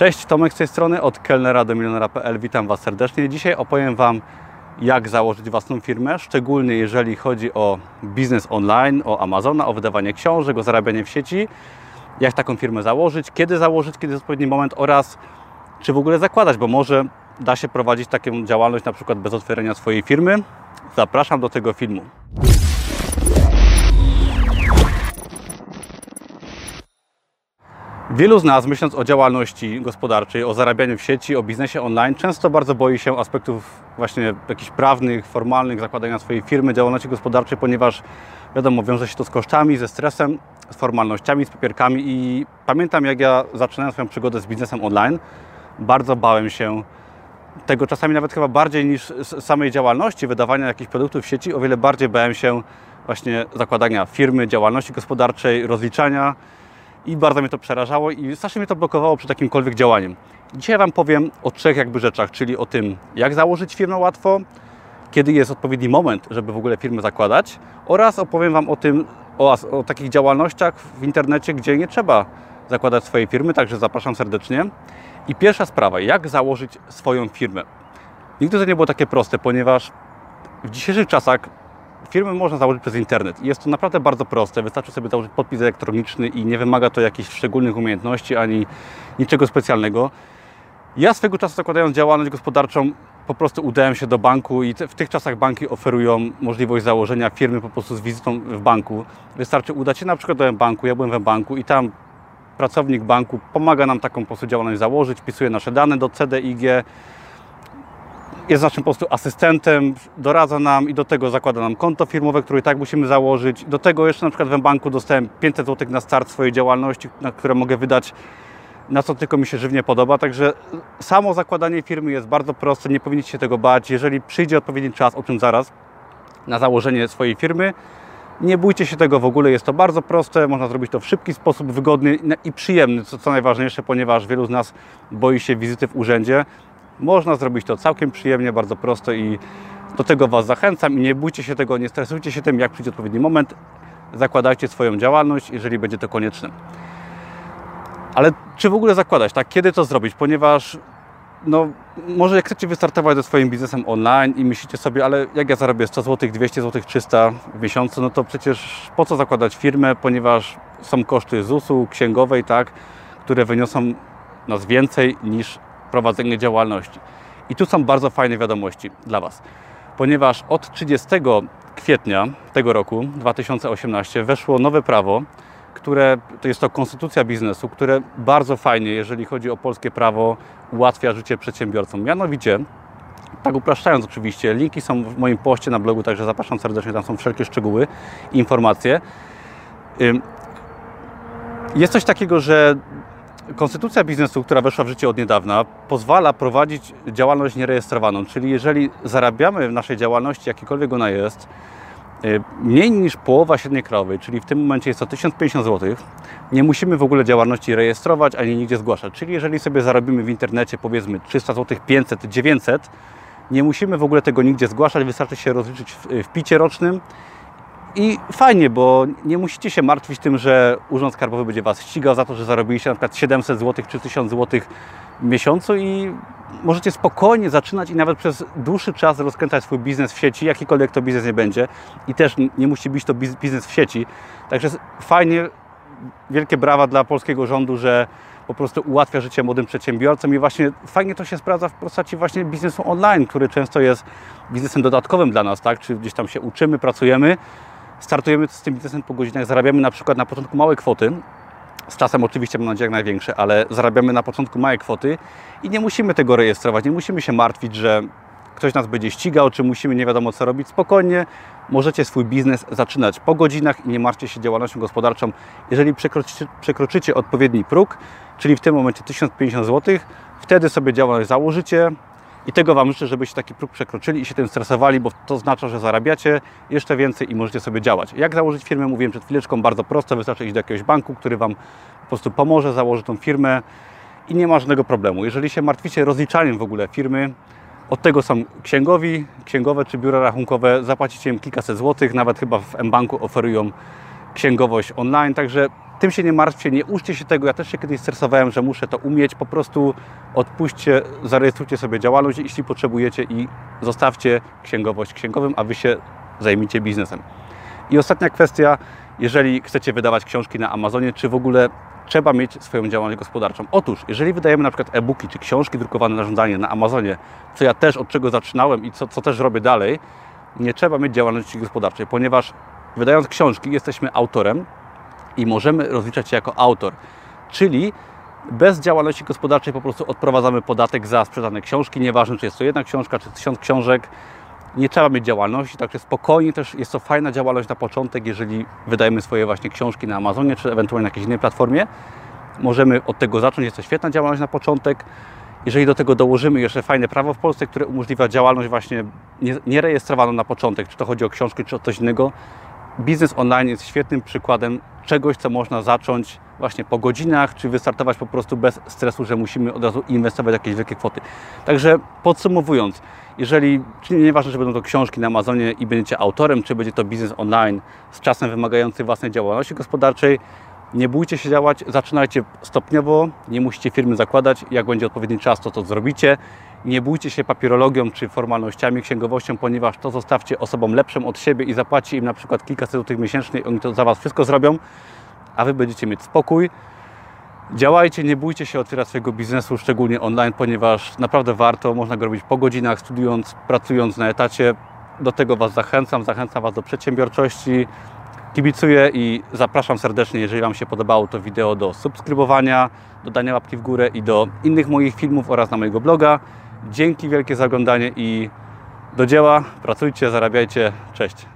Cześć, Tomek z tej strony od kelnera do milionera.pl. Witam Was serdecznie. Dzisiaj opowiem Wam, jak założyć własną firmę, szczególnie jeżeli chodzi o biznes online, o Amazona, o wydawanie książek, o zarabianie w sieci, jak taką firmę założyć, kiedy założyć, kiedy jest odpowiedni moment oraz czy w ogóle zakładać, bo może da się prowadzić taką działalność na przykład bez otwierania swojej firmy. Zapraszam do tego filmu. Wielu z nas, myśląc o działalności gospodarczej, o zarabianiu w sieci, o biznesie online, często bardzo boi się aspektów właśnie jakichś prawnych, formalnych, zakładania swojej firmy, działalności gospodarczej, ponieważ wiadomo, wiąże się to z kosztami, ze stresem, z formalnościami, z papierkami i pamiętam jak ja zaczynałem swoją przygodę z biznesem online, bardzo bałem się tego czasami nawet chyba bardziej niż samej działalności, wydawania jakichś produktów w sieci, o wiele bardziej bałem się właśnie zakładania firmy, działalności gospodarczej, rozliczania, i bardzo mnie to przerażało i strasznie mnie to blokowało przed jakimkolwiek działaniem. Dzisiaj Wam powiem o trzech jakby rzeczach, czyli o tym, jak założyć firmę łatwo, kiedy jest odpowiedni moment, żeby w ogóle firmę zakładać oraz opowiem Wam o tym, o, o takich działalnościach w internecie, gdzie nie trzeba zakładać swojej firmy, także zapraszam serdecznie. I pierwsza sprawa, jak założyć swoją firmę. Nigdy to nie było takie proste, ponieważ w dzisiejszych czasach Firmę można założyć przez internet jest to naprawdę bardzo proste. Wystarczy sobie założyć podpis elektroniczny i nie wymaga to jakichś szczególnych umiejętności ani niczego specjalnego. Ja swego czasu zakładając działalność gospodarczą po prostu udałem się do banku i w tych czasach banki oferują możliwość założenia firmy po prostu z wizytą w banku. Wystarczy udać się na przykład do banku, ja byłem w banku i tam pracownik banku pomaga nam taką po prostu działalność założyć, wpisuje nasze dane do CDIG, jest naszym po prostu asystentem, doradza nam i do tego zakłada nam konto firmowe, które i tak musimy założyć. Do tego jeszcze na przykład w banku dostałem 500 zł na start swojej działalności, na które mogę wydać na co tylko mi się żywnie podoba. Także samo zakładanie firmy jest bardzo proste, nie powinniście się tego bać. Jeżeli przyjdzie odpowiedni czas, o czym zaraz, na założenie swojej firmy, nie bójcie się tego w ogóle, jest to bardzo proste, można zrobić to w szybki sposób, wygodny i przyjemny, co, co najważniejsze, ponieważ wielu z nas boi się wizyty w urzędzie. Można zrobić to całkiem przyjemnie, bardzo prosto i do tego Was zachęcam i nie bójcie się tego, nie stresujcie się tym, jak przyjdzie odpowiedni moment. Zakładajcie swoją działalność, jeżeli będzie to konieczne. Ale czy w ogóle zakładać, tak? Kiedy to zrobić? Ponieważ no, może jak chcecie wystartować ze swoim biznesem online i myślicie sobie, ale jak ja zarobię 100 zł, 200 zł, 300 w miesiącu, no to przecież po co zakładać firmę, ponieważ są koszty ZUS-u, księgowej, tak, które wyniosą nas więcej niż prowadzenie działalności. I tu są bardzo fajne wiadomości dla Was, ponieważ od 30 kwietnia tego roku 2018 weszło nowe prawo, które to jest to konstytucja biznesu, które bardzo fajnie, jeżeli chodzi o polskie prawo, ułatwia życie przedsiębiorcom. Mianowicie, tak upraszczając oczywiście, linki są w moim poście na blogu, także zapraszam serdecznie, tam są wszelkie szczegóły informacje. Jest coś takiego, że Konstytucja biznesu, która weszła w życie od niedawna, pozwala prowadzić działalność nierejestrowaną, czyli jeżeli zarabiamy w naszej działalności, jakikolwiek ona jest, y, mniej niż połowa średniej krajowej, czyli w tym momencie jest to 1050 zł, nie musimy w ogóle działalności rejestrować ani nigdzie zgłaszać. Czyli jeżeli sobie zarobimy w internecie powiedzmy 300 zł, 500, 900, nie musimy w ogóle tego nigdzie zgłaszać, wystarczy się rozliczyć w, w picie rocznym i fajnie, bo nie musicie się martwić tym, że Urząd Skarbowy będzie Was ścigał za to, że zarobiliście na przykład 700 zł czy 1000 zł w miesiącu i możecie spokojnie zaczynać i nawet przez dłuższy czas rozkręcać swój biznes w sieci, jakikolwiek to biznes nie będzie. I też nie musi być to biznes w sieci. Także fajnie, wielkie brawa dla polskiego rządu, że po prostu ułatwia życie młodym przedsiębiorcom i właśnie fajnie to się sprawdza w postaci właśnie biznesu online, który często jest biznesem dodatkowym dla nas, tak? Czy gdzieś tam się uczymy, pracujemy, startujemy z tym biznesem po godzinach, zarabiamy na przykład na początku małe kwoty, z czasem oczywiście mam nadzieję jak największe, ale zarabiamy na początku małe kwoty i nie musimy tego rejestrować, nie musimy się martwić, że ktoś nas będzie ścigał, czy musimy nie wiadomo co robić. Spokojnie możecie swój biznes zaczynać po godzinach i nie martwcie się działalnością gospodarczą. Jeżeli przekroczycie, przekroczycie odpowiedni próg, czyli w tym momencie 1050 zł, wtedy sobie działalność założycie, i tego Wam życzę, żebyście taki próg przekroczyli i się tym stresowali, bo to oznacza, że zarabiacie jeszcze więcej i możecie sobie działać. Jak założyć firmę? Mówiłem przed chwileczką, bardzo prosto. Wystarczy iść do jakiegoś banku, który Wam po prostu pomoże, założy tą firmę i nie ma żadnego problemu. Jeżeli się martwicie rozliczaniem w ogóle firmy, od tego są księgowi, księgowe czy biura rachunkowe. Zapłacicie im kilkaset złotych, nawet chyba w mBanku oferują księgowość online, także tym się nie martwcie, nie uczcie się tego. Ja też się kiedyś stresowałem, że muszę to umieć. Po prostu odpuśćcie, zarejestrujcie sobie działalność, jeśli potrzebujecie i zostawcie księgowość księgowym, a Wy się zajmijcie biznesem. I ostatnia kwestia, jeżeli chcecie wydawać książki na Amazonie, czy w ogóle trzeba mieć swoją działalność gospodarczą. Otóż, jeżeli wydajemy na przykład e-booki czy książki drukowane na żądanie na Amazonie, co ja też od czego zaczynałem i co, co też robię dalej, nie trzeba mieć działalności gospodarczej, ponieważ wydając książki jesteśmy autorem i możemy rozliczać się jako autor. Czyli bez działalności gospodarczej po prostu odprowadzamy podatek za sprzedane książki, nieważne czy jest to jedna książka, czy tysiąc książek. Nie trzeba mieć działalności, także spokojnie też jest to fajna działalność na początek, jeżeli wydajemy swoje właśnie książki na Amazonie, czy ewentualnie na jakiejś innej platformie. Możemy od tego zacząć, jest to świetna działalność na początek. Jeżeli do tego dołożymy jeszcze fajne prawo w Polsce, które umożliwia działalność właśnie nierejestrowaną na początek, czy to chodzi o książki, czy o coś innego, biznes online jest świetnym przykładem czegoś, co można zacząć właśnie po godzinach, czy wystartować po prostu bez stresu, że musimy od razu inwestować jakieś wielkie kwoty. Także podsumowując, jeżeli, czyli nieważne, czy będą to książki na Amazonie i będziecie autorem, czy będzie to biznes online z czasem wymagający własnej działalności gospodarczej, nie bójcie się działać, zaczynajcie stopniowo, nie musicie firmy zakładać, jak będzie odpowiedni czas, to to zrobicie. Nie bójcie się papierologią czy formalnościami, księgowością, ponieważ to zostawcie osobom lepszym od siebie i zapłacicie im na przykład kilkaset złotych miesięcznie, oni to za Was wszystko zrobią, a Wy będziecie mieć spokój. Działajcie, nie bójcie się otwierać swojego biznesu, szczególnie online, ponieważ naprawdę warto, można go robić po godzinach, studiując, pracując na etacie. Do tego Was zachęcam, zachęcam Was do przedsiębiorczości, Kibicuję i zapraszam serdecznie, jeżeli Wam się podobało to wideo, do subskrybowania, do dania łapki w górę i do innych moich filmów oraz na mojego bloga. Dzięki wielkie za oglądanie i do dzieła. Pracujcie, zarabiajcie. Cześć.